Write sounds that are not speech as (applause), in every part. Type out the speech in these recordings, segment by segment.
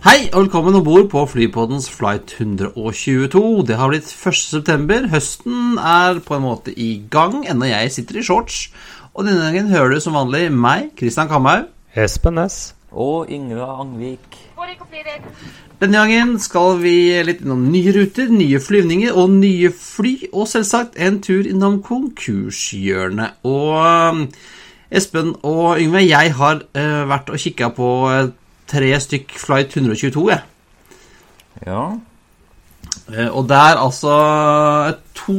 Hei og velkommen om bord på Flypoddens flight 122. Det har blitt 1.9. Høsten er på en måte i gang, ennå jeg sitter i shorts. Og denne gangen hører du som vanlig meg, Christian Kamhaug. Espen Næss. Og Yngve Angvik. Denne gangen skal vi litt innom nye ruter, nye flyvninger og nye fly. Og selvsagt en tur innom konkurshjørnet. Og um, Espen og Yngve, jeg har eh, vært og kikka på eh, tre stykk flight 122, jeg. Ja. Eh, Og det er altså to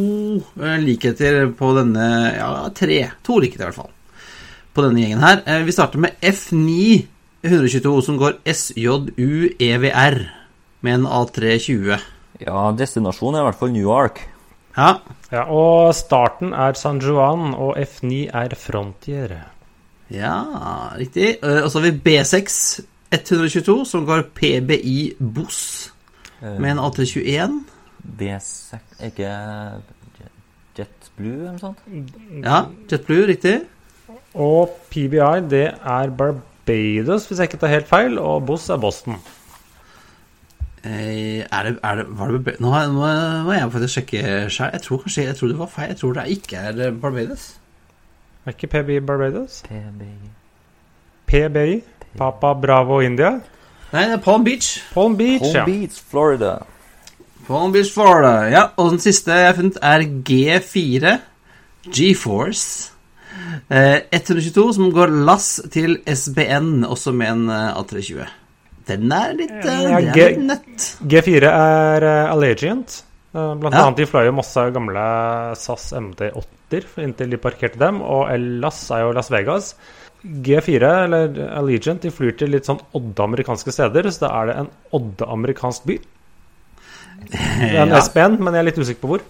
eh, likheter på denne Ja, tre. To likheter, i hvert fall. På denne gjengen her. Eh, Vi starter med F9 122, som går SJU EVR med en A320. ja, destinasjonen er i hvert fall New York. Ja. Ja, og starten er San Juan, og F9 er Frontier. ja, riktig. Eh, Og så har vi B6 122, som går PBI Boss Eh, med en A321. B6 er ikke Jet- JetBlue eller noe sånt? Ja, JetBlue, riktig. Og PBI, det er Barbados, hvis jeg ikke tar helt feil, og Boss er Boston. Eh, Er det, er det, var det Nå har- nå må jeg faktisk sjekke sjøl. Jeg tror kanskje jeg tror det var feil. Jeg tror det ikke er eh, Barbados. Er ikke PBI Barbados? PBI PBI, Papa Bravo India. Nei, det er Palm Beach. Palm Beach, Palm ja. Beach, Florida. Palm Beach, Florida. Ja, og den siste jeg har funnet, er G4 GeForce. Eh, 122 som går lass til SBN, også med en eh, A320. Den er litt, eh, Ja, den er G- litt nett. G4 er uh, Allegiant. Eh, blant Ja. annet de fløy jo masse gamle SAS MD8-er inntil de parkerte dem, og LAS er jo Las Vegas. G4, eller Allegiant, de flyr til litt sånn odde amerikanske steder, så da er det en odde amerikansk by. Det er en (laughs) Ja. SBN, men jeg er litt usikker på hvor.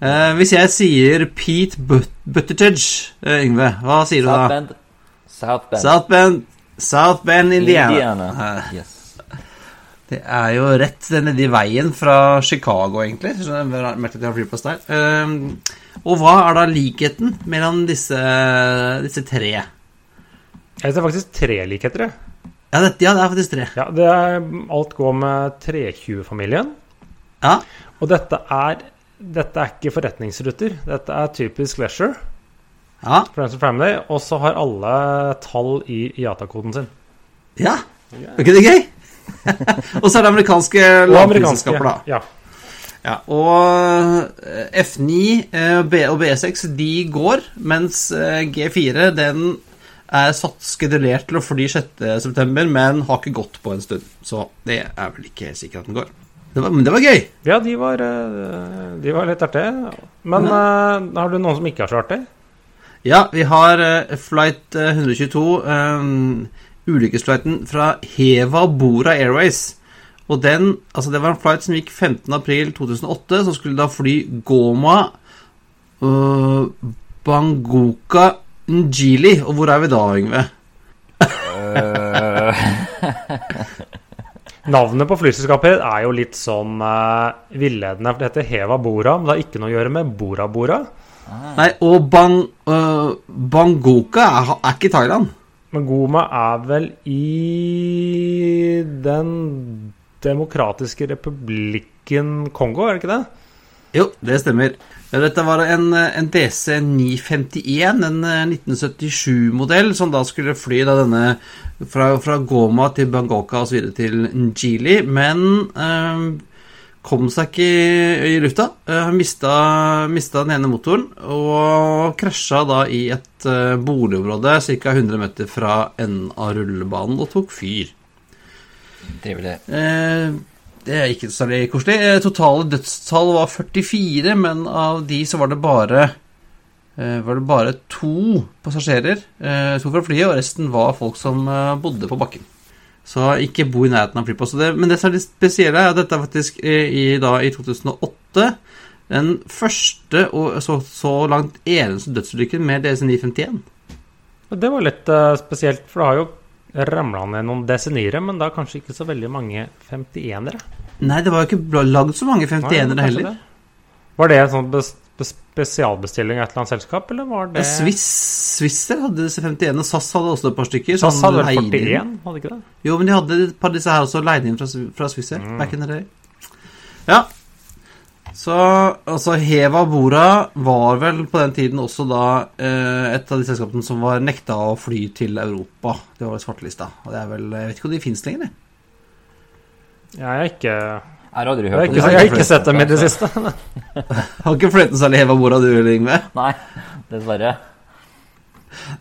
Eh, hvis jeg sier Pete But Buttigieg, eh, Yngve, hva sier du da? South Bend. South Bend. South Bend, South Bend, Indiana. Indiana. Eh, Yes. Det er jo rett nedi veien fra Chicago, egentlig. Så jeg merket at jeg har flyplass der. Ehm, og hva er da likheten mellom disse, disse tre? Jeg ser faktisk tre likheter, jeg. Ja, det, ja, det er faktisk tre. Ja, det er, alt går med 320-familien. Ja, Og dette er, dette er ikke forretningsruter. Dette er typisk leisure. ja, Friends and Family, og så har alle tall i IATA-koden sin. ja. Er ikke det gøy? (laughs) og så er det amerikanske Og da. Ja. Ja, og eh, F9 eh, og B6 de går, mens eh, G4 den er satt skedulert til å fly 6.9., men har ikke gått på en stund. Så det er vel ikke helt sikkert at den går. Det var, men det var gøy. ja, de var, de var litt artige. Men eh, har du noen som ikke er så artig? Ja, vi har flight eh, 122, um, ulykkesflighten fra Heva Bora Airways. Og den, altså det var en flight som gikk 15.4.2008, som skulle da fly Goma uh, Bangoka Njili. Og hvor er vi da, Yngve? Eh, (laughs) Navnet på flyselskapet er jo litt sånn uh, villedende. For det heter Heva Bora, men det har ikke noe å gjøre med Bora Bora. Nei, og Bang, uh, Bangoka er, er ikke i Thailand. Men Goma er vel i Den demokratiske republikken Kongo, er det ikke det? Jo, det stemmer. Dette var en, en DC 951, en eh, 1977-modell, som da skulle fly da denne fra, fra Goma til Bangoka videre til Njili, men eh, kom seg ikke i, lufta. Uh, mista, mista den ene motoren og krasja da i et eh, boligområde ca. 100 meter fra enden av rullebanen og tok fyr. Trivelig. Eh, det er ikke særlig koselig. Eh, Totale dødstall var 44, men av de så var det bare eh, var det bare to passasjerer, eh, to fra flyet, og resten var folk som eh, bodde på bakken. Så ikke bo i nærheten av flyplass. Men det som er litt spesielle, er at dette er faktisk i, da, i 2008 den første og så, så langt eneste dødsulykken med DC-951. Og Det var litt uh, spesielt, for det har jo ramla ned noen deseniere, men da kanskje ikke så veldig mange 51-ere. Nei, det var jo ikke lagd så mange 51-ere heller. Var det en sånn bes bes spesialbestilling av et eller annet selskap, eller var det Ja, Swiss, Swisser hadde disse 51, og SAS hadde også et par stykker. SAS som hadde vel leide 41, hadde ikke det? Jo, men de hadde et par av disse her også leid inn fra, fra Swisser. Mm. Back in the day. Ja. Så altså Heva Bora var vel på den tiden også da eh, et av de selskapene som var nekta å fly til Europa. Det var svartelista. Og det er vel Jeg vet ikke om de fins lenger, jeg. Jeg har ikke, Jeg har aldri jeg har hørt ikke, jeg har ikke sett dem i det (laughs) siste. (laughs) Har ikke fløyten særlig Heva Bora, du, Yngve? Nei, dessverre.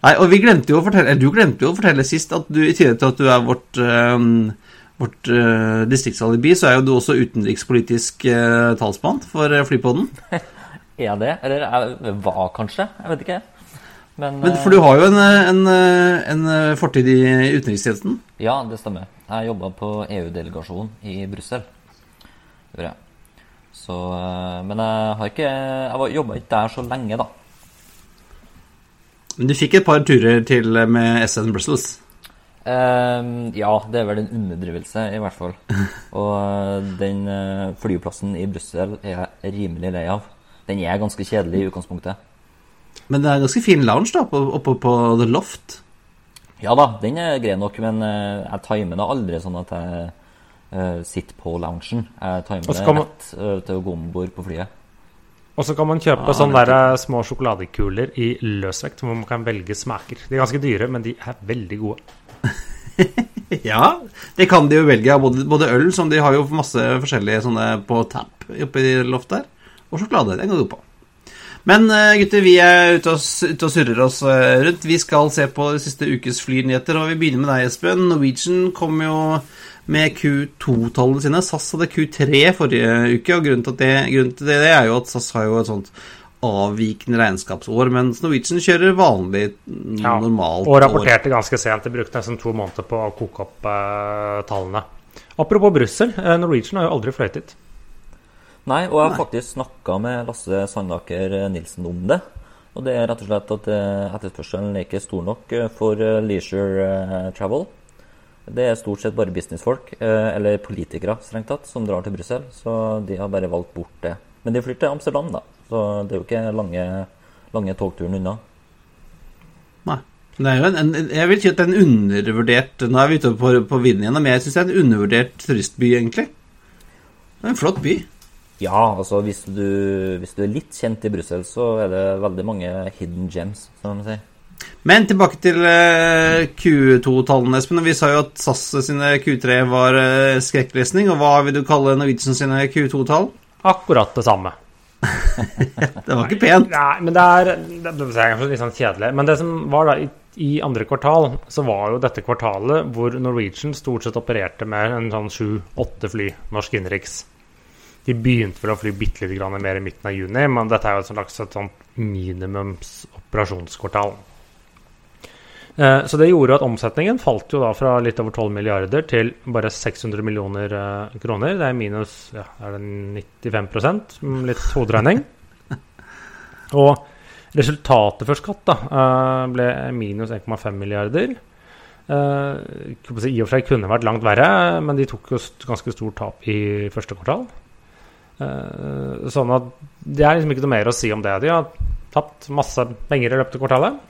Nei, og vi glemte jo å fortelle Eller du glemte jo å fortelle sist at du i tillegg til at du er vårt eh, Vårt uh, distriktsalibi, så er jo du også utenrikspolitisk uh, talsmann for uh, Flypodden. (laughs) Er jeg det? Eller jeg var kanskje? Jeg vet ikke. Men, Men For du har jo en, en, en fortid i utenrikstjenesten. eh, Ja, det stemmer. Jeg jobba på EU-delegasjonen i Brussel. Så eh, Men jeg har ikke Jeg jobba ikke der så lenge, da. Men du fikk et par turer til eh, med SN Brussels. Eh, ja, det er vel en underdrivelse, i hvert fall. (laughs) Og eh, den uh, flyplassen i Brussel er jeg rimelig lei av. Den er ganske kjedelig i utgangspunktet. Men det er en ganske fin lounge da, oppe, oppe på The Loft. Ja da, den er grei nok, men uh, jeg timer det aldri sånn at jeg sitter på loungen. Jeg timer det man- rett til å gå om bord på flyet. Og så kan man kjøpe Ah, sånne der, små sjokoladekuler i løsvekt, hvor man kan velge smaker. De er ganske dyre, men de er veldig gode. (laughs) Ja, det kan de jo velge både, både øl, som de har jo masse forskjellige sånne på tap oppe i loftet Loft der, og sjokolade. Den kan du på. Men eh, gutter, vi er ute og, ute og surrer oss eh, rundt. Vi skal se på siste ukes flynyheter, og vi begynner med deg, Espen. Norwegian kom jo med Q2-tallene sine. SAS hadde Q3 forrige uke, og grunnen til, det, grunnen til det, det er jo at SAS har jo et sånt avvikende regnskapsår, mens Norwegian kjører vanlig, Ja, normalt Og rapporterte ganske sent. De brukte nesten to måneder på å koke opp eh, tallene. Apropos Brussel. eh, Norwegian har jo aldri fløytet. Nei, og jeg har Nei. faktisk snakka med Lasse Sandaker Nilsen om det. Og det er rett og slett at eh, etterspørselen er ikke stor nok eh, for eh, leisure eh, travel. Det er stort sett bare businessfolk, eh, eller politikere strengt tatt, som drar til Brussel. Så de har bare valgt bort det. Men de flyr til Amsterdam, da. Så det er jo ikke lange, lange togturen unna. Nei. Det er jo en, en, jeg vil si at det er en undervurdert Nå er vi ute på, på vinden igjen, men jeg syns det er en undervurdert turistby, egentlig. Det er en flott by. Ja, altså hvis du, hvis du er litt kjent i Brussel, så er det veldig mange hidden gems, som de sier. Men tilbake til eh, Q2-tallene, Espen. Vi sa jo at SAS sine Q3 var uh, skrekklesning. Og hva vil du kalle Norwegian sine Q2-tall? Akkurat det samme. (laughs) Det var ikke pent. Nei, men det er Det, er litt sånn kjedelig. Men det som var da i, i andre kvartal, så var jo dette kvartalet hvor Norwegian stort sett opererte med en sånn sju-åtte fly norsk innenriks. De begynte vel å fly bitte grann mer i midten av juni, men dette er jo et slags et sånt minimums operasjonskvartal. Eh, Så det gjorde at omsetningen falt jo da fra litt over 12 milliarder til bare 600 millioner eh, kroner. Det er minus ja, er det 95 med litt hoderegning. (laughs) Og resultatet før skatt da, eh, ble minus 1,5 milliarder. I og for seg kunne vært langt verre, men de tok jo ganske stort tap i første kvartal. Sånn at det er liksom ikke noe mer å si om det. De har tapt masse penger i løpet av kvartalet.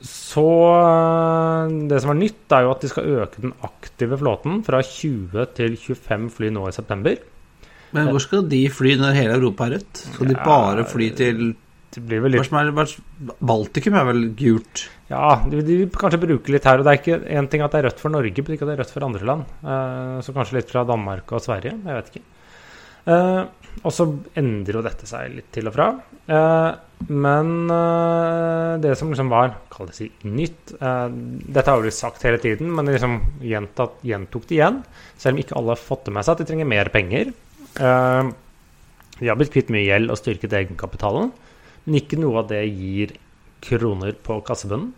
Så eh, det som er nytt, er jo at de skal øke den aktive flåten fra 20 til 25 fly nå i september. Men hvor skal de fly når hele Europa er rødt? Skal de bare fly til Det blir vel litt Baltikum er vel gult? Ja, de, de kanskje bruke litt her. Og det er ikke en ting at det er rødt for Norge, men ikke at det er rødt for andre land. Eh, så kanskje litt fra Danmark og Sverige. Jeg vet ikke. Eh, og så endrer jo dette seg litt til og fra. Eh, men eh, det som liksom var kall det si, nytt Dette har jo sagt hele tiden, men liksom gjentatt, gjentok det igjen. Selv om ikke alle har fått det med seg at de trenger mer penger. De har blitt kvitt mye gjeld og styrket egenkapitalen, men ikke noe av det gir kroner på kassebunnen.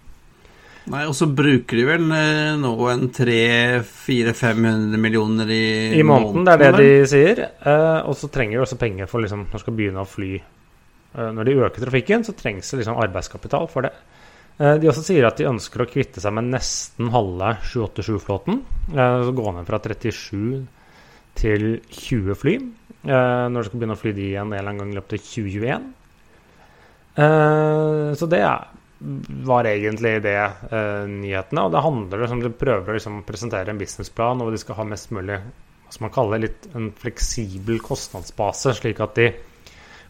Nei, og så bruker de vel eh, nå en 300-400-500 millioner i, I måneden, det er det de sier. Eh, og så trenger de også penger for liksom, når de skal begynne å fly. Eh, når de øker trafikken, så trengs det liksom arbeidskapital for det. Eh, de også sier at de ønsker å kvitte seg med nesten halve 787-flåten. Eh, så gå ned fra 37 til 20 fly. Eh, når de skal begynne å fly de igjen en eller annen gang i løpet av 2021. Eh, så det er var egentlig det eh, nyhetene. Og det handler liksom, de prøver å liksom presentere en businessplan og de skal ha mest mulig skal man kalle litt en fleksibel kostnadsbase, slik at de,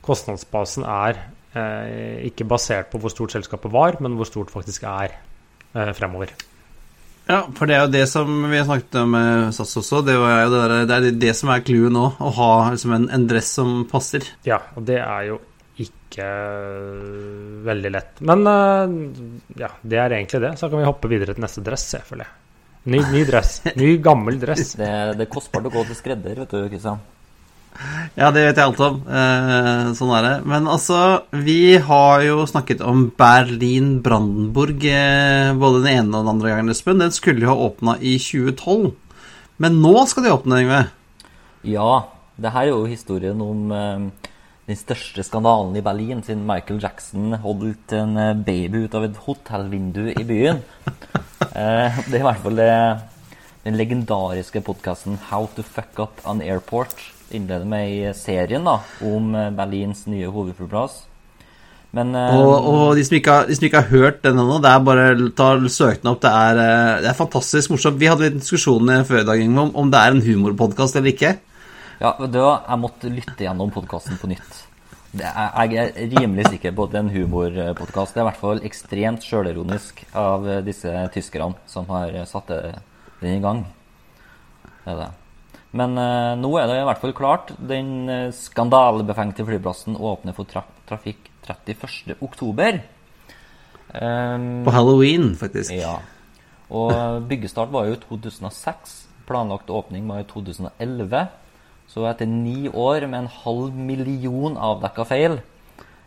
kostnadsbasen er eh, ikke basert på hvor stort selskapet var, men hvor stort faktisk er eh, fremover. Ja, for det er jo det som vi har snakket om med SAS også. Det jo det, der, det, er det som er clouet nå. Å ha liksom en, en dress som passer. Ja, og det er jo ikke veldig lett. Men uh, ja, det er egentlig det. Så kan vi hoppe videre til neste dress, selvfølgelig. Ny, ny dress. Ny, gammel dress. (laughs) Det, det er kostbart å gå til skredder, vet du, Kristian. Ja, det vet jeg alt om. Eh, sånn er det. Men altså, vi har jo snakket om Berlin-Brandenburg eh, både den ene og den andre gangen, Espen. Den skulle jo ha åpna i 2012. Men nå skal de åpne, Yngve. Ja, det her er jo historien om eh, den største skandalen i Berlin siden Michael Jackson holdt en eh, baby ut av et hotellvindu i byen. (laughs) Eh, det er i hvert fall det, den legendariske podkasten How to fuck up an airport innleder med i serien da, om eh, Berlins nye hovedflyplass. Men Og, og de, som har, de som ikke har hørt den ennå, det er bare ta søk den opp. Det er, det er fantastisk morsomt. Vi hadde litt diskusjon før i dag om, om det er en humorpodkast eller ikke. Ja, vet? Jeg måtte lytte gjennom podkasten på nytt. Det er, jeg er rimelig sikker på at det er en humorpodkast. Det er i hvert fall ekstremt sjølironisk av eh, disse tyskerne som har satt det- den i gang. Det er det. Men eh, nå er det i hvert fall klart. Den eh, skandalebefengte flyplassen åpner for tra trafikk 31. oktober. Um, På halloween, faktisk. ja. Og byggestart var jo 2006. Planlagt åpning var i 2011. Så etter ni år med en halv million avdekka feil,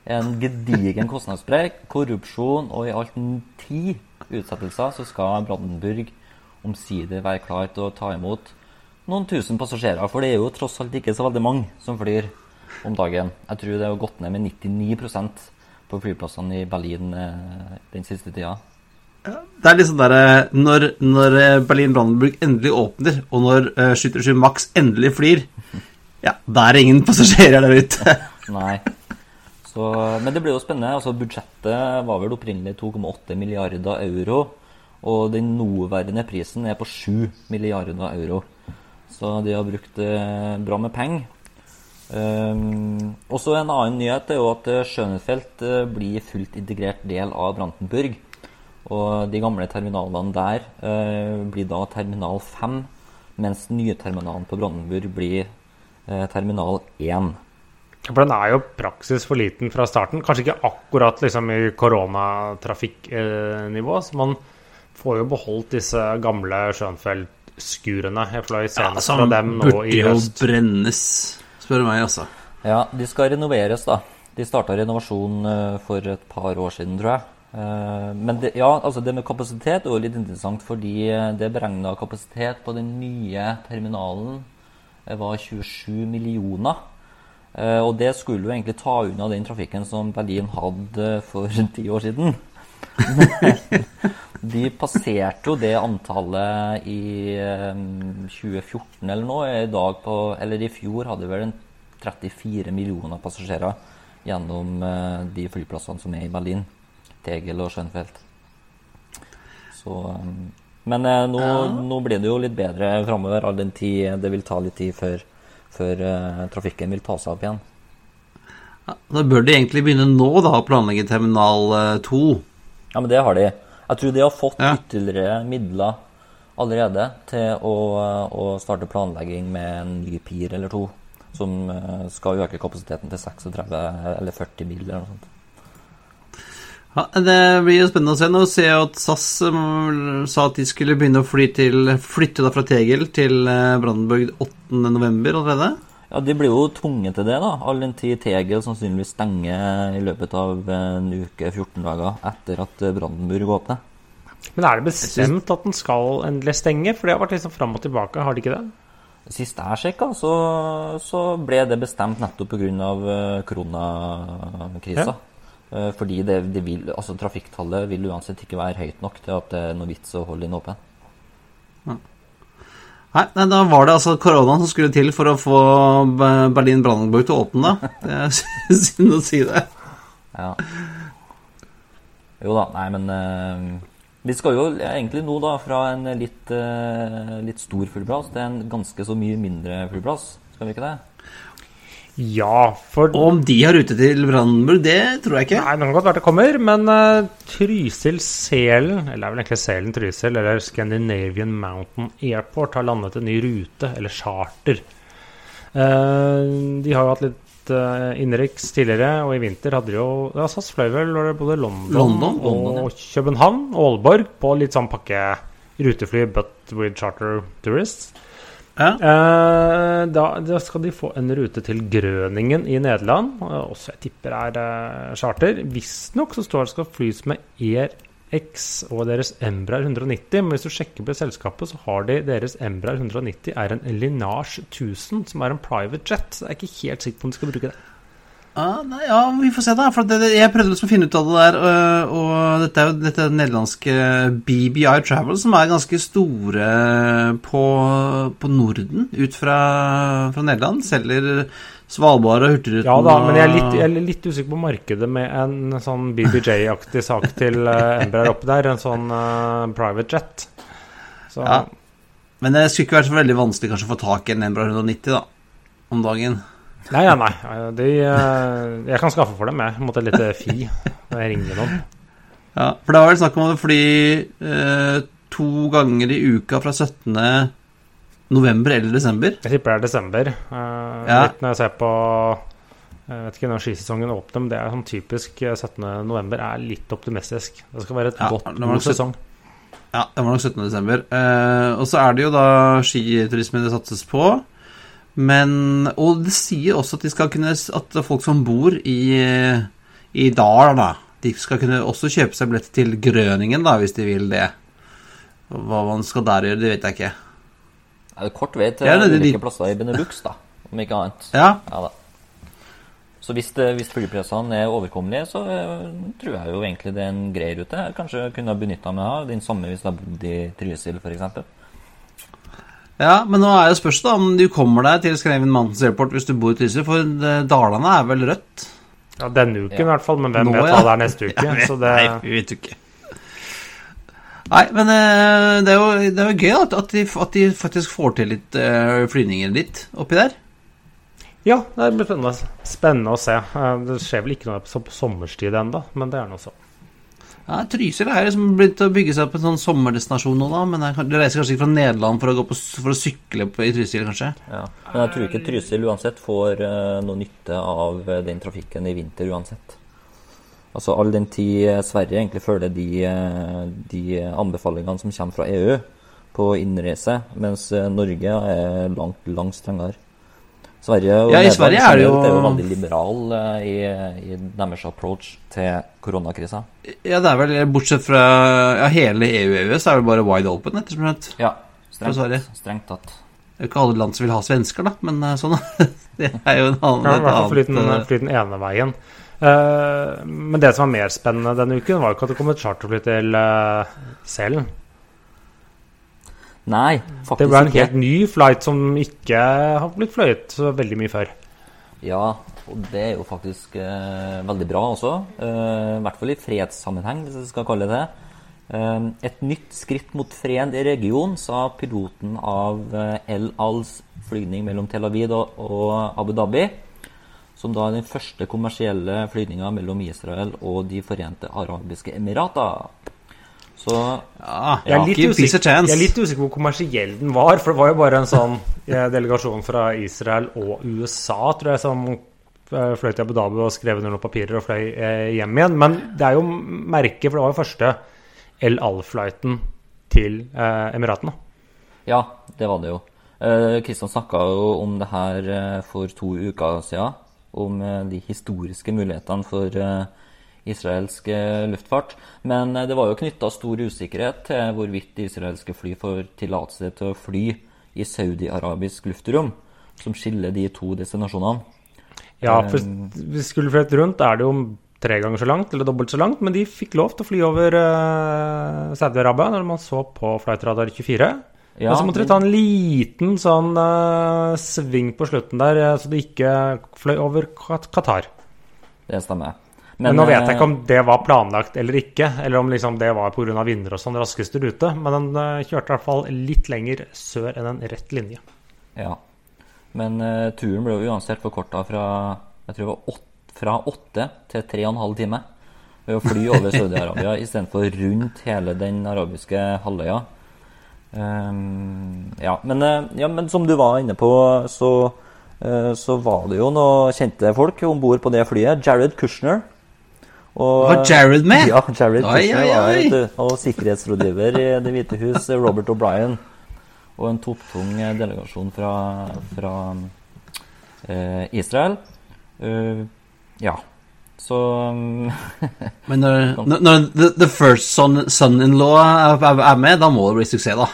en gedigen kostnadssprekk, korrupsjon og i alt ti utsettelser, så skal Brandenburg omsider være klar til å ta imot noen tusen passasjerer. For det er jo tross alt ikke så veldig mange som flyr om dagen. Jeg tror det har gått ned med 99% på flyplassene i Berlin eh, den siste tida. Det er liksom derre når, når eh, Berlin-Brandenburg endelig åpner, og når uh, 737 Max endelig flyr, ja, det er ingen passasjerer der ute. (laughs) Nei. Så, men det blir jo spennende. altså Budsjettet var vel opprinnelig 2,8 milliarder euro. Og den nåværende prisen er på 7 milliarder euro. Så de har brukt eh, bra med penger. Um, også en annen nyhet er jo at eh, Schönefeld eh, blir fullt integrert del av Brandenburg. Og de gamle terminalene der uh, blir da terminal 5, mens den nye terminalen på Brandenburg blir terminal 1. For den er jo praksis for liten fra starten. Kanskje ikke akkurat liksom i koronatrafikknivå. Så man får jo beholdt disse gamle Schönfeld-skurene. Jeg fløy senest som fra dem nå burde jo brennes, spør du meg, altså. Ja, de skal renoveres, da. De starta renovasjon eh, for et par år siden, tror jeg. Eh, Men det, ja, altså det med kapasitet er jo litt interessant, fordi det det beregna kapasitet på den nye terminalen eh, var 27 millioner. Eh, Og det skulle jo egentlig ta unna den trafikken som Berlin hadde for (laughs) ti år siden. (laughs) De passerte jo det antallet i eh, 2014 eller noe. I på, eller i fjor hadde vi vel en 34 millioner passasjerer gjennom eh, de flyplassene som er i Berlin. Tegel og Schönfeld. Så eh, Men eh, nå, nå blir det jo litt bedre framover, all den tid det vil ta litt tid før, før eh, trafikken vil ta seg opp igjen. Ja, da bør de egentlig begynne nå, da, å planlegge terminal eh, 2. Ja, men det har de. Jeg tror de har fått Ja. ytterligere midler allerede til å, å starte planlegging med en ny PIR eller to, som eh, skal øke kapasiteten til 36 eller 40 mil eller noe sånt. Ja, det blir jo spennende å se. Nå ser jeg at SAS um, sa at de skulle begynne å fly til, flytte da fra Tegel til eh, Brandenburg 8.11. allerede. Ja, De blir jo tvunget til det, da, all den tid Tegel sannsynligvis stenger i løpet av en uke, 14 dager, etter at eh, Brandenburg åpner. Men er det bestemt at den skal endelig stenge? For det har vært liksom fram og tilbake, har det ikke det? Sist jeg sjekka, så, så ble det bestemt nettopp pga. koronakrisa. Eh, Fordi det, det vil, altså, trafikktallet vil uansett ikke være høyt nok til at det er noe vits å holde den åpen. Nei, nei, da var det altså koronaen som skulle til for å få Berlin Brandenburg til å åpne, da. Det er (laughs) synd å si det. Ja. Jo da, nei, men uh, Vi skal jo egentlig nå da fra en litt, uh, litt stor flyplass til en ganske så mye mindre flyplass. Skal vi ikke det? Ja, for Og om de har rute til Brandenburg, det tror jeg ikke. Nei, det kan godt være det kommer, men uh, Trysil-Selen, eller det er vel egentlig Selen-Trysil, eller Scandinavian Mountain Airport, har landet en ny rute, eller charter. Uh, de har jo hatt litt uh, innenriks tidligere, og i vinter hadde de jo ja, SAS fløy vel både London, London, og ja. København og Aalborg på litt sånn pakke rutefly, but with charter tourists. Ja. Eh, da, da skal de få en rute til Grøningen i Nederland. eh, Også jeg tipper er uh, charter. Visstnok så står det skal flys med Air X og deres Embraer 190. Men hvis du sjekker på selskapet, så har de deres Embraer 190 er en Linage 1000, som er en private jet. Så jeg er ikke helt sikker på om de skal bruke det. Ah, nei, ja, vi får se, da. For det, det, jeg prøvde liksom å finne ut av det der. Og, og dette er jo dette nederlandske BBI Travel, som er ganske store på, på Norden, ut fra, fra Nederland. Selger Svalbard og Hurtigruten Ja da, men jeg er litt, jeg er litt usikker på markedet med en sånn BBJ-aktig sak til uh, Embraer oppi der. En sånn uh, private jet. Så Ja. Men det skulle ikke vært så veldig vanskelig kanskje å få tak i en Embraer 190 da, om dagen. Nei, ja, nei. De, eh, jeg kan skaffe for dem, jeg. Måtte litt lite fi. Jeg ringer noen. Ja, for det var vel snakk om å fly eh, to ganger i uka fra 17. november eller desember. Jeg tipper det er desember. Eh, Ja. Litt når jeg ser på Jeg vet ikke når skisesongen åpner, men det er sånn typisk eh, 17. november er litt optimistisk. Det skal være et Ja, godt god sesong. Ja, det var nok 17. desember. Eh, og så er det jo da skiturisme det satses på. Men Og det sier også at de kunne At folk som bor i, i Dal, da De skal kunne også kjøpe seg billett til Grøningen, da, hvis de vil det. Hva man skal der gjøre, det vet jeg ikke. Er det kort vei til Ja, det ulike litt- plasser i Benelux, da, om ikke annet? Ja, Ja. Så hvis, det, hvis flyplassene er overkommelige, så eh, tror jeg jo egentlig det er en grei rute. Jeg kanskje kunne ha benytta meg av den samme hvis jeg har bodd i Trysil, f.eks. Ja, men nå er jo spørsmålet om du kommer deg til Scraven Mountains Airport hvis du bor i Trysil, for eh, Dalane er vel rødt? Ja, Denne uken i hvert fall, men hvem Nå, vet ja. hva det er neste (laughs) uke? Så det, Nei, vi vet jo ikke. Nei, men eh, det er jo, det er jo gøy at, at, de, at de faktisk får til litt uh, flyvninger litt oppi der. ja, det blir spennende, spennende å se. Eh, Det skjer vel ikke noe på på sommerstid ennå, men det er nå så. Ja, Trysil er liksom begynt å bygge seg opp en sånn sommerdestinasjon nå, da. Men er- du reiser kanskje ikke fra Nederland for å, på, for å sykle på, i Trysil, kanskje? Ja. Men jeg tror ikke Trysil uansett får eh, noe nytte av eh, den trafikken i vinter uansett. Altså All den tid eh, Sverige egentlig følger de, de anbefalingene som kommer fra EU på innreise, mens Norge er langt, langt strengere. Sverige og Ja, i Sverige er det jo- Det er jo veldig liberal eh, i, i deres approach til koronakrisa. Ja, det er vel bortsett fra ja, hele EU og EØS er vel bare wide open, ettersom det Ja, Fra Sverige. strengt, strengt tatt. er jo ikke alle land som vil ha svensker, da, men eh, sånn. (laughs) det er jo en annen Ja, I hvert fall flyt den, eh, flyt den ene veien. Uh, men det som var mer spennende denne uken, var jo ikke at det kom et charterfly til uh, Selen. Nei, faktisk ikke. Det var en helt ny flight som ikke har blitt fløyet så veldig mye før. Ja, og det er jo faktisk eh, veldig bra også. Eh, I hvert fall i fredssammenheng, hvis jeg skal kalle det det. Eh, et nytt skritt mot fred i regionen, sa piloten av eh, El Als flygning mellom Tel Aviv og, og Abu Dhabi. Som da er den første kommersielle flygninga mellom Israel og De forente arabiske emirater. Så Ja, Jeg er, litt usikker, jeg er litt usikker på hvor kommersiell den var, for det var jo bare en sånn eh, delegasjon fra Israel og USA, tror jeg, som eh, fløy til Abu Dhabi og skrev under noen papirer og fløy eh, hjem igjen. Men det er jo merket, for det var jo første El Al-flighten til eh, Emiratene. Ja, det var det jo. Eh, Kristian snakka jo om det her eh, for to uker siden. Om eh, de historiske mulighetene for eh, israelsk eh, luftfart. Men eh, det var jo knytta stor usikkerhet til hvorvidt israelske fly får tillatelse til å fly i saudi-arabisk luftrom, som skiller de to destinasjonene. Ja, for hvis vi skulle flyttet rundt, er det jo tre ganger så langt, eller dobbelt så langt. Men de fikk lov til å fly over uh, Saudi-Arabia når man så på Flightradar 24. Ja, Men så måtte de ta en liten sånn uh, sving på slutten der, eh, så de ikke fløy over Qatar. Det stemmer. Men, nå vet jeg eh, ikke om det var planlagt eller ikke, eller om liksom det var pga. vinder og sånn raskeste rute. Men den eh, kjørte i hvert fall litt lenger sør enn en rett linje. Ja. Men uh, turen ble jo uansett forkorta fra jeg tror det var åtte, fra åtte til tre og en halv time. Ved å fly over Saudi-Arabia (laughs) istedenfor rundt hele den arabiske halvøya. Um, ja, men, eh, ja, men som du var inne på, så, eh, så var det jo noen kjente folk om bord på det flyet. Jared Kushner. Og, Var Jared med? Ja, Jared Oi, oi, oi, var og sikkerhetsrådgiver i Det hvite hus, Robert O'Brien. Og en topptung eh, delegasjon fra, fra eh, Israel. Uh, ja. Så (laughs) Men når, når, når the, the first son- son-in-law er, med, da må det bli suksess, da.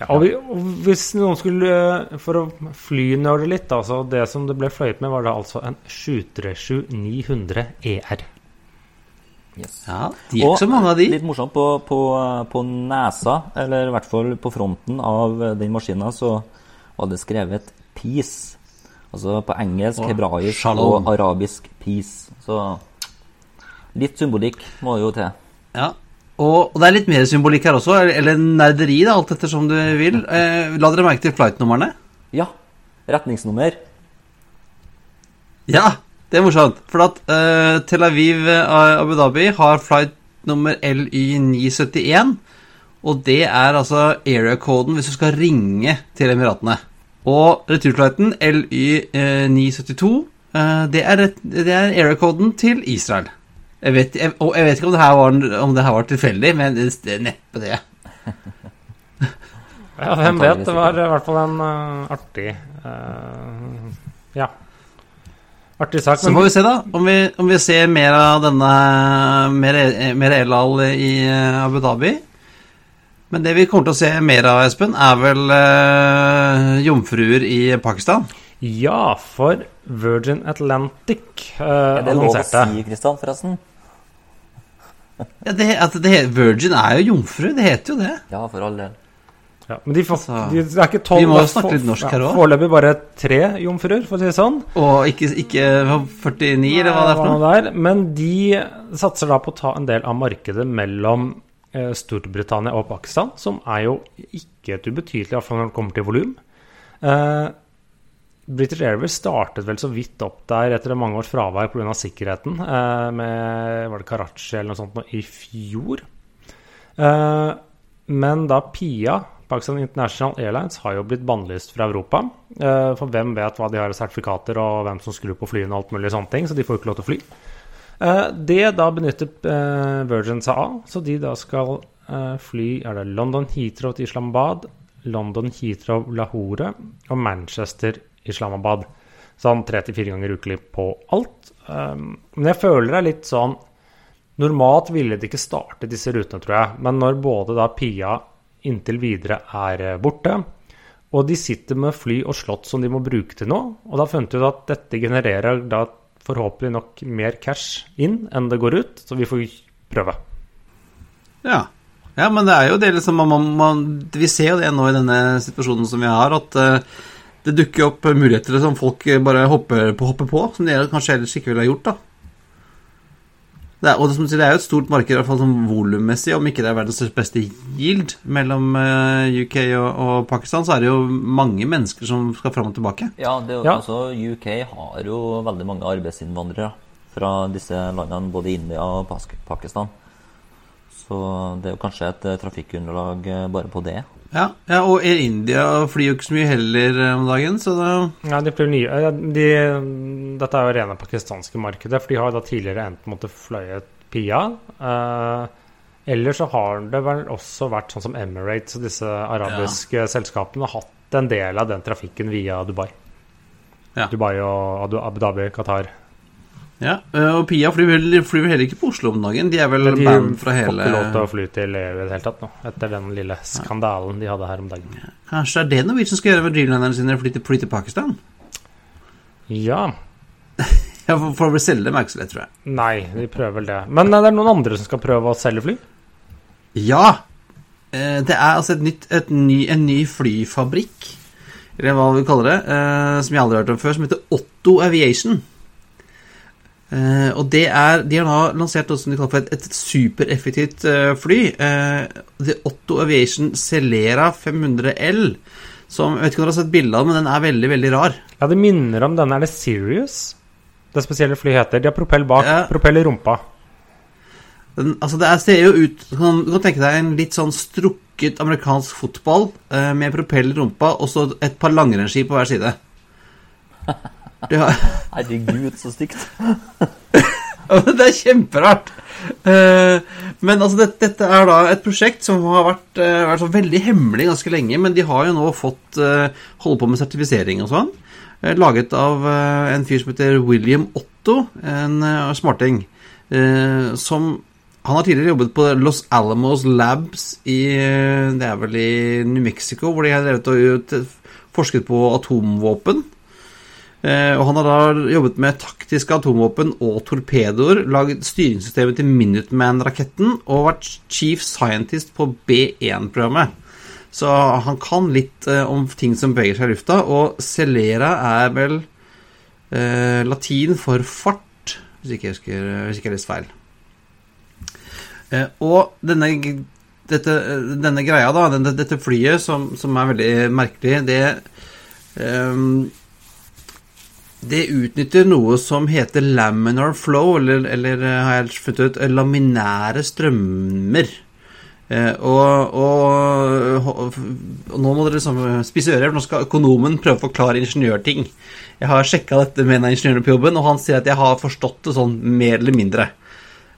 Ja, og, vi, og hvis noen skulle eh, For å flynerde litt, altså Det som det ble fløyet med, var da altså en 737 900 ER. Yes. Ja, De er ikke så mange av de. Litt morsomt, på, på, på nesa, eller i hvert fall på fronten av den maskina, så var det skrevet 'peace'. Altså på engelsk, Og hebraisk shalom. og arabisk 'peace'. Så litt symbolikk må jo til. Ja. Og, og det er litt mer symbolikk her også, eller, eller nerderi, da, alt etter som du vil. (laughs) Eh, la dere merke til flight-numrene. Ja. Retningsnummer. Ja, det er morsomt. For at uh, Tel Aviv eh, Abu Dhabi har flight nummer LY971. Og det er altså area-koden hvis du skal ringe til Emiratene. Og returflighten LY972, uh, det er, det er area-koden til Israel. Jeg vet, jeg, og jeg vet ikke om det her var, om det her var tilfeldig, men det, det er neppe det. (laughs) Ja, hvem vet? Det var i hvert fall en uh, artig uh, Ja. Artig sak. Så får vi se, da, om vi, om vi ser mer av denne Mer, mer El-Al i eh, Abu Dhabi. Men det vi kommer til å se mer av, Espen, er vel eh, jomfruer i Pakistan. Ja, for Virgin Atlantic eh, Er det lov å si, Kristian, forresten? Ja, det, at det, Virgin er jo jomfru, det heter jo det. Ja, for all del. Ja, Men de, Altså, de, det er ikke tolv vi må jo snakke litt norsk her også. Foreløpig bare tre jomfruer, for å si det sånn. Og ikke, ikke 49, eller hva det er for noe. Der, men de satser da på å ta en del av markedet mellom eh, Storbritannia og Pakistan, som er jo ikke et ubetydelig, i når det kommer til volum. Eh, British Airways startet vel så vidt opp der etter mange års fravær pga. sikkerheten, eh, med var det Karachi eller noe sånt nå, i fjor. Eh, men da PIA, Pakistan International Airlines, har jo blitt bannlyst fra Europa. Eh, for hvem vet hva de har av sertifikater, og hvem som skrur på flyene og alt mulig sånne ting, så de får ikke lov til å fly. Eh, det da benytter eh, Virgin seg av, så de da skal fly er det London Heathrow til Islamabad, London Heathrow Lahore og Manchester Islamabad. Sånn tre til fire ganger ukelig på alt. Men jeg føler det er litt sånn Normalt ville de ikke starte disse rutene, tror jeg. Men når både da Pia inntil videre er eh, borte, og de sitter med fly og slott som de må bruke til noe, og da fant vi ut at dette genererer da forhåpentlig nok mer cash inn enn det går ut, så vi får prøve. Ja. ja, men det er jo det liksom man, man, Vi ser jo det nå i denne situasjonen som vi har, at uh, det dukker opp muligheter som folk bare hopper på, hopper på som de kanskje ellers ikke ville ha gjort. da. Det er, og det, som sier, det er jo et stort marked, i hvert fall sånn volummessig, om ikke det er verdens beste yield mellom eh, UK og, og Pakistan, så er det jo mange mennesker som skal fram og tilbake. Ja, det, er jo- Ja. altså UK har jo veldig mange arbeidsinnvandrere fra disse landene, både India og Pakistan. Så det er jo kanskje et eh, trafikkunderlag eh, bare på det. Ja, ja og Air India flyr jo ikke så mye heller eh, om dagen, så da Ja, de flyr nye. De, dette er jo rene pakistanske markedet, for de har da tidligere enten måttet fløye Pia. Eh, eller så har det vel også vært sånn som Emirates og disse arabiske selskapene har hatt en del av den trafikken via Dubai. Ja. Dubai og Abu Dhabi, Qatar. Ja, eh, Og Pia flyr vel, flyr heller ikke på Oslo om dagen. De er vel de band fra får ikke lov til å fly til EU i det hele tatt nå, etter den lille skandalen de hadde her om dagen. Kanskje det er det Norwegian skal gjøre med Dreamlinerne sine? Fly til, fly til Pakistan? Ja. (laughs) Ja, for, for å selge dem er ikke så lett, tror jeg. Nei, de prøver vel det. Men er det er noen andre som skal prøve å selge fly? Ja! Eh, Det er altså et nytt, et ny, en ny flyfabrikk, eller hva vi kaller det, eh, som jeg aldri har hørt om før, som heter Otto Aviation. Eh, og det er, De har da lansert noe som de kaller for et, et supereffektivt uh, fly. Uh, er Otto Aviation Celera 500L. Som, jeg vet ikke om dere har sett bilde av men den er veldig veldig rar. Ja, det minner om denne. Er det Sirius? Det spesielle flyet heter. De har propell bak, Ja. propell i rumpa. Den, altså det er, ser jo ut Du kan, du kan tenke deg en litt sånn strukket amerikansk fotball eh, med propell i rumpa og så et par langrennsski på hver side. (laughs) Det, (laughs) Herregud, så stygt. (laughs) det er kjemperart. Eh, men altså dette, dette er da et prosjekt som har vært, eh, vært så veldig hemmelig ganske lenge, men de har jo nå fått eh, holde på med sertifisering og sånn. Laget av en fyr som heter William Otto, en smarting. Som Han har tidligere jobbet på Los Alamos Labs i Det er vel i New Mexico, hvor de har drevet og forsket på atomvåpen. Eh, og han har da jobbet med taktiske atomvåpen og torpedoer, laget styringssystemet til Minuteman-raketten og vært chief scientist på B1-programmet. Så han kan litt eh, om ting som beveger seg i lufta, og Celera er vel eh, latin for fart, hvis ikke jeg husker hvis ikke jeg har feil. Eh, og denne, dette, denne greia, da, dette flyet som, som er veldig merkelig, det ehm, det utnytter noe som heter laminar flow, eller, eller eh, har jeg funnet ut, eh, laminære strømmer. Eh, og, og, og, nå må dere liksom spise ører, for nå skal økonomen prøve å forklare ingeniørting. Jeg har sjekka dette med en av ingeniørene på jobben, og han sier at jeg har forstått det sånn mer eller mindre.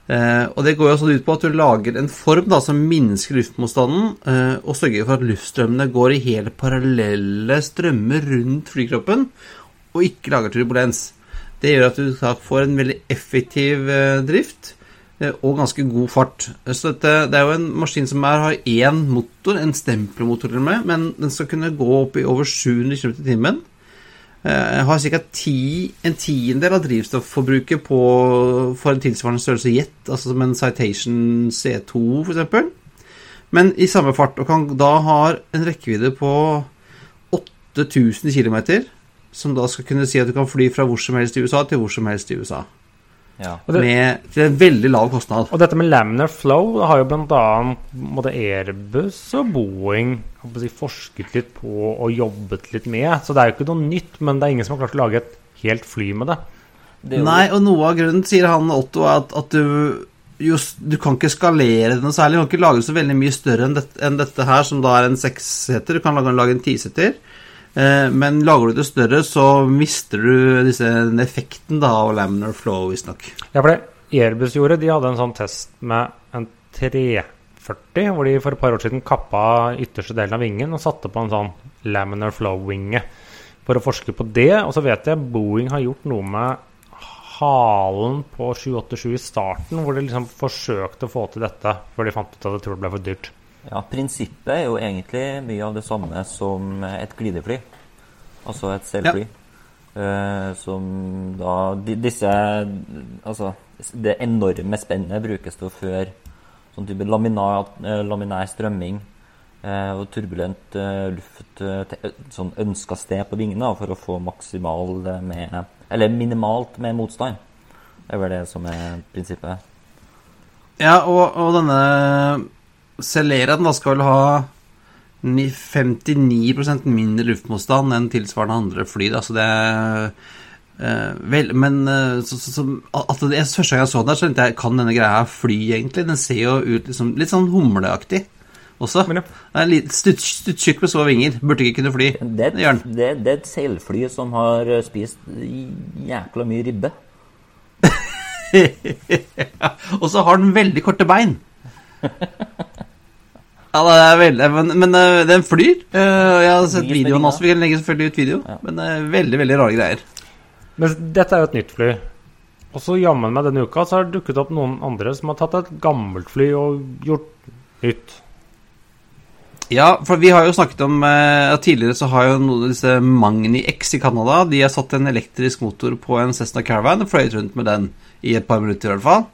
Eh, og det går jo sånn ut på at du lager en form da, som minsker luftmotstanden, eh, og sørger for at luftstrømmene går i helt parallelle strømmer rundt flykroppen, og ikke lager turbulens. Det gjør at du får en veldig effektiv eh, drift eh, og ganske god fart. Så dette, det er jo en maskin som er, har én motor, en stempelmotor med, men den skal kunne gå opp i over 700 km i timen. Eh, har ca. en tiendedel av drivstofforbruket på, for en tilsvarende størrelse jet, altså som en Citation C2 f.eks. Men i samme fart, og kan da ha en rekkevidde på 8000 km, som da skal kunne si at du kan fly fra hvor som helst i USA til hvor som helst i USA. Ja. Det, Med, til en veldig lav kostnad. og dette med laminar flow det har jo bl.a. både Airbus og Boeing si, forsket litt på og jobbet litt med. Så det er jo ikke noe nytt, men det er ingen som har klart å lage et helt fly med det. Det jo- Nei, og noe av grunnen, sier han Otto, er at, at du just, Du kan ikke skalere det noe særlig. Du kan ikke lage det så veldig mye større enn, dette, enn dette her, som da er en seksseter. Du kan lage, lage en tiseter. Eh, men lager du det større, så mister du disse, den effekten da av laminar flow, visstnok. Ja, for det Airbus gjorde, de hadde en sånn test med en 340, hvor de for et par år siden kappa ytterste delen av vingen og satte på en sånn laminar flow-vinge for å forske på det. Og så vet jeg Boeing har gjort noe med halen på 787 i starten, hvor de liksom forsøkte å få til dette før de fant ut at de tror det ble for dyrt. Ja, Prinsippet er jo egentlig mye av det samme som et glidefly. Altså et seilfly. Uh, som da de, Disse Altså, det enorme spennet brukes til å føre sånn type laminat, eh, laminær strømming uh, og turbulent uh, luft til sånn ønska sted på vingene for å få maksimal med Eller minimalt med motstand. Det er vel det som er prinsippet. Ja, og, og denne Celeraen da skal vel ha ni- 59 mindre luftmotstand enn tilsvarende andre fly. Da, så det er eh, vel, Men uh, så, så, så, at det, første gang jeg så den, der, så tenkte jeg kan denne greia her fly, egentlig? Den ser jo ut liksom, litt sånn humleaktig også. Men ja. Det er stutt- med små vinger. Burde ikke kunne fly. Det er, Det et, det, er et seilfly som har eh, spist jækla mye ribbe. (laughs) ja, og så har den veldig korte bein. (laughs) Ja, det er veldig Men, men eh, den flyr. Eh, Jeg har sett videoen også. Vi kan legge selvfølgelig ut video. Ja. Men det er veldig, veldig rare greier. Men dette er jo et nytt fly. Og så jammen meg denne uka så har det dukket opp noen andre som har tatt et gammelt fly og gjort nytt. Ja, for vi har jo snakket om eh, Tidligere så har jo noen av disse Magni X i Canada De har satt en elektrisk motor på en Cessna Caravan og fløyet rundt med den i et par minutter, i hvert fall.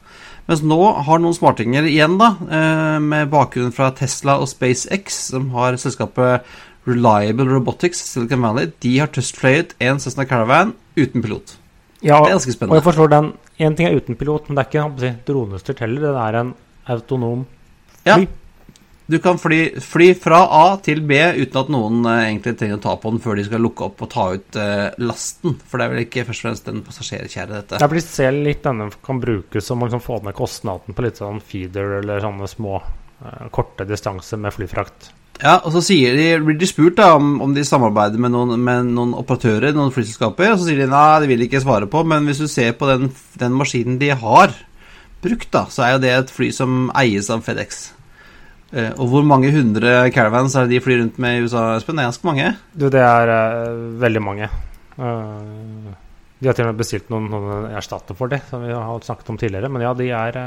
Mens nå har noen smartinger igjen, da, eh, med bakgrunn fra Tesla og SpaceX, som har selskapet Reliable Robotics Silicon Valley, de har testfløyet en Cessna Caravan uten pilot. Ja, Det er ganske spennende. Og jeg forstår den. Én ting er uten pilot, men det er ikke si, dronestyrt heller. Det er en autonom Ja. Du kan fly, fly fra A til B uten at noen eh, egentlig trenger å ta på den før de skal lukke opp og ta ut eh, lasten. For det er vel ikke først og fremst en passasjerkjære, dette. Jeg blir ser litt denne kan brukes som å liksom få ned kostnaden på litt sånn feeder eller sånne små eh, korte distanser med flyfrakt. Ja, og så de, blir de spurt da om, om de samarbeider med noen, med noen operatører, noen flyselskaper, og så sier de nei, det vil de ikke svare på, men hvis du ser på den, den maskinen de har brukt, da, så er jo det et fly som eies av FedEx. Eh, og hvor mange hundre caravans er det de flyr rundt med i USA, Espen? Det er ganske mange. Du, det er eh, veldig mange. Eh, de har til og med bestilt noen, noen erstatter for det, som vi har snakket om tidligere. Men ja, de er,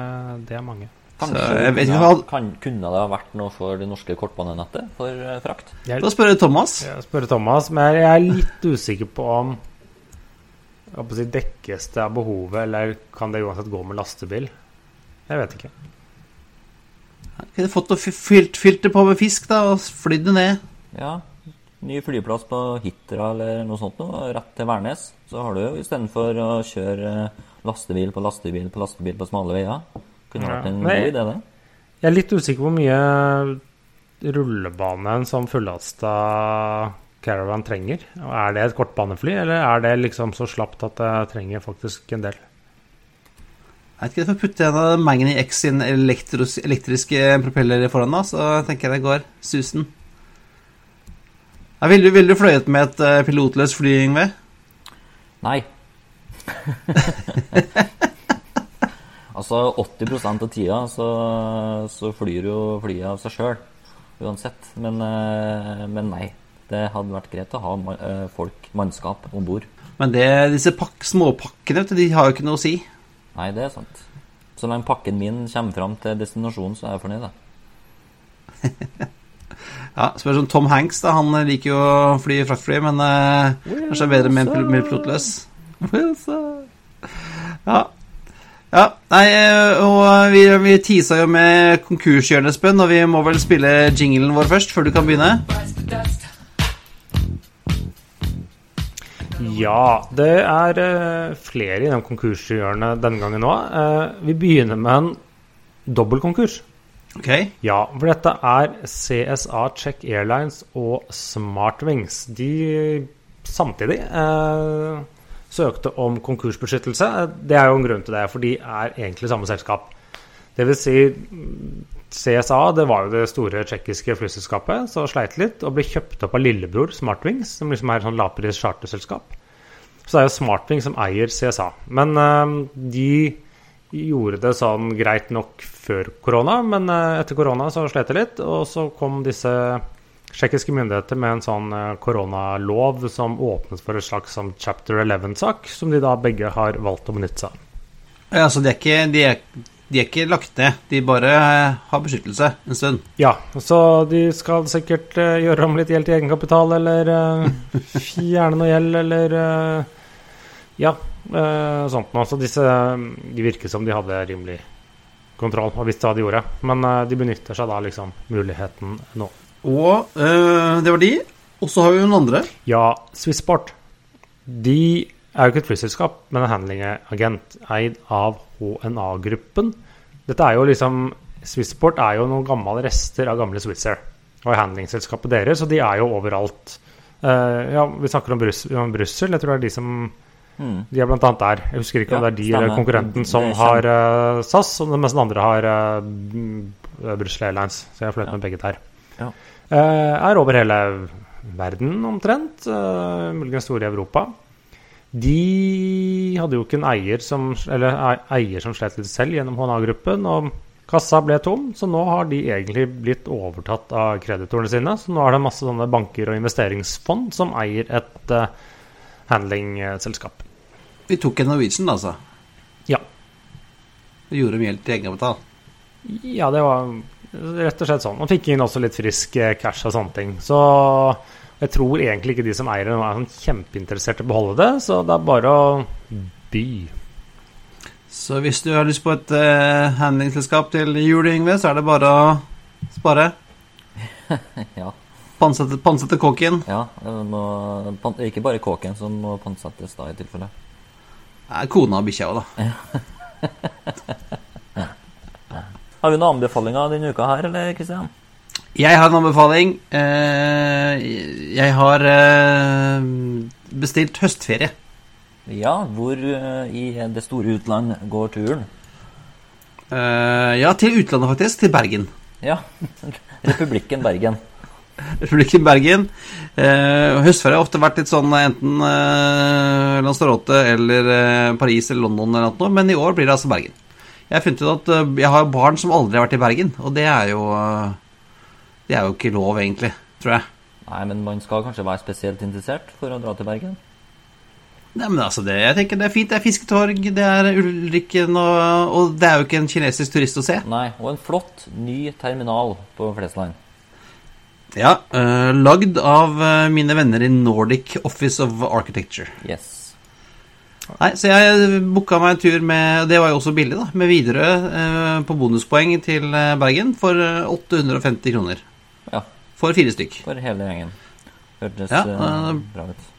det er mange. Kanskje Så jeg vet ikke kunne, hva- kan, kunne det ha vært noe for det norske kortbanenettet for frakt? Da spør jeg Thomas. jeg spør Thomas, men jeg er litt usikker på om jeg å si, Dekkes det av behovet, eller kan det uansett gå med lastebil? Jeg vet ikke. Kunne fått noe filter fylt, fylt det på med fisk, da, og flydd det ned. Ja. Ny flyplass på Hitra eller noe sånt noe, rett til Værnes. Så har du jo istedenfor å kjøre eh, lastebil på lastebil på lastebil på smale veier. Kunne Ja. vært en Nei. god idé, det. Jeg er litt usikker på hvor mye rullebane en sånn fullasta Caravan trenger. Er det et kortbanefly, eller er det liksom så slapt at det trenger faktisk en del? Jeg vet ikke, jeg får putte en av Magni X sin elektros, elektriske propeller foran, da, så tenker jeg det går susen. Ja, Ville du, vil du fløyet med et eh, pilotløst fly, Yngve? Nei. (laughs) altså 80% av tida så, så flyr jo flyet av seg sjøl uansett. Men, eh, men nei. Det hadde vært greit å ha eh, folk, mannskap, om bord. Men det, disse pak, småpakkene, vet du, de har jo ikke noe å si. Nei, det er sant. Så lenge pakken min kommer fram til destinasjonen, så er jeg fornøyd. da. (laughs) Ja, spørs om Tom Hanks, da. Han liker jo å fly fraktfly, men eh, kanskje er bedre med en pilotløs. Ja. ja. Nei, eh, og vi, vi tisa jo med konkurshjørnet, Espen, og vi må vel spille jinglen vår først, før du kan begynne? Ja, det er eh, flere i de konkurshjørnene denne gangen nå. Eh, vi begynner med en dobbeltkonkurs. Ok. Ja, for dette er CSA Czech Airlines og Smartwings. De samtidig eh, søkte om konkursbeskyttelse. Det er jo en grunn til det, for de er egentlig samme selskap. Det vil si CSA det var jo det store tsjekkiske flyselskapet som sleit litt og ble kjøpt opp av lillebror Smartwings, som liksom er et sånn lavpris charterselskap. Så det er jo Smartwings som eier CSA. Men eh, de gjorde det sånn greit nok før korona, men eh, etter korona så slet det litt. Og så kom disse tsjekkiske myndigheter med en sånn eh, koronalov som åpnet for et slags sånn chapter 11-sak, som de da begge har valgt å benytte seg av. Ja, så de er ikke, de er, de er ikke lagt ned. De bare eh, har beskyttelse en stund. Ja, så de skal sikkert eh, gjøre om litt gjeld til egenkapital, eller eh, (laughs) fjerne noe gjeld, eller Ja, sånt noe. Så disse eh, De virker som de hadde rimelig kontroll og visste hva de gjorde. Men de benytter seg da liksom muligheten nå. Og øh, det var de. Og så har vi noen andre. Ja, Swissport. De er jo ikke et flyselskap, men en handlingagent eid av HNA-gruppen. Dette er jo liksom Swissport er jo noen gamle rester av gamle Swissair. Og handlingselskapet deres, og de er jo overalt. Uh, ja, vi snakker om, Brus om Brussel. Jeg tror det er de som mm. De er blant annet der. Jeg husker ikke om det er de eller konkurrenten som har uh, SAS, og mens den andre har uh, Brussel Airlines. Så jeg har fløyet med begge der. Ja. Er over hele verden omtrent, muligens store i Europa. De hadde jo ikke en eier som, eller eier som slet litt selv gjennom HNA-gruppen, og kassa ble tom, så nå har de egentlig blitt overtatt av kreditorene sine. Så nå er det masse sånne banker og investeringsfond som eier et uh, handlingselskap. Vi tok en Norwegian, altså. Ja. Og gjorde mye til egenkapital. Ja, det var rett og slett sånn. Man fikk inn også litt frisk eh, cash og sånne ting. Så jeg tror egentlig ikke de som eier det, er sånn kjempeinteressert i å beholde det, så det er bare å by. Så hvis du har lyst på et uh, handlingsselskap til jul, Yngve, så er det bare å spare. (laughs) Ja. Pantsette, pantsette kåken. ja må, pan- ikke bare kåken som må pantsettes da, i tilfelle. Nei, kona og bikkja òg, da. (laughs) Har vi noen anbefalinger denne uka her, eller Kristian? Jeg har en anbefaling. Eh, jeg har eh, bestilt høstferie. Ja, hvor eh, i det store utland går turen? Ja, til utlandet, faktisk. Til Bergen. Ja, (laughs) Republikken Bergen. Republikken Bergen. Eh, høstferie har ofte vært litt sånn enten eh, Lanzarote eller eh, Paris eller London eller noe, men i år blir det altså Bergen. Jeg har funnet ut at eh, jeg har barn som aldri har vært i Bergen, og det er jo eh, Det er jo ikke lov, egentlig, tror jeg. Nei, men man skal kanskje være spesielt interessert for å dra til Bergen? Nei, men altså, det, jeg tenker det er fint. Det er fisketorg, det er Ulrikken, og, og det er jo ikke en kinesisk turist å se. Nei, og en flott ny terminal på Flesland. Ja, uh, lagd av eh, mine venner i Nordic Office of Architecture. Yes. Nei, så jeg booka meg en tur med Det var jo også billig, da. Med Widerøe uh, på bonuspoeng til eh, Bergen for eh, 850 kroner. For fire stykk. for hele gjengen. Hørtes Ja, eh, bra ut.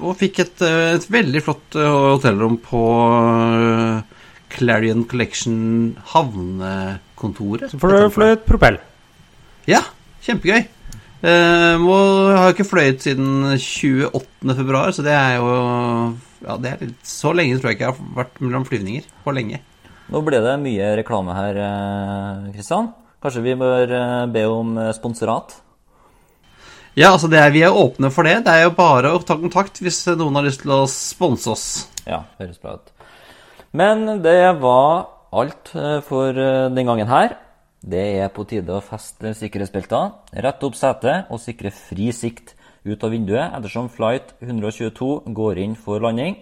Og fikk et, eh, et veldig flott hotellrom på Clarion Collection havnekontoret. For du fløy et propell. Ja, kjempegøy. Uh, må, har ikke fløyet siden 28. februar, så det er jo ja, det er litt, Så lenge tror jeg ikke jeg har vært mellom flyvninger. For lenge. Nå ble det mye reklame her, Kristian. Kanskje vi bør eh, be om eh, sponsorat? Ja, altså det er, Vi er åpne for det. Det er jo bare å ta kontakt hvis noen har lyst til å sponse oss. Ja, høres bra ut. Men det var alt eh, for den gangen her. Det er på tide å feste sikkerhetsbelta, rette opp setet og sikre fri sikt ut av vinduet ettersom flight 122 går inn for landing.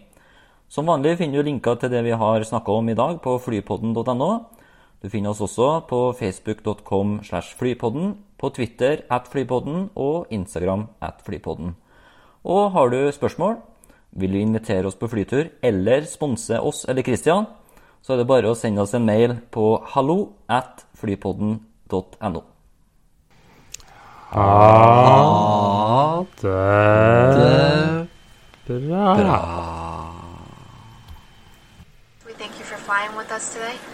Som vanlig finner du linker til det vi har snakka om i dag på flypodden.no. Du finner oss også på facebook.com slash flypodden, på Twitter at flypodden og Instagram at flypodden. Og har du spørsmål, vil du invitere oss på flytur eller sponse oss eller Christian, så er det bare å sende oss en mail på hallo at flypodden.no. Ha det bra. We thank you for flying with us today.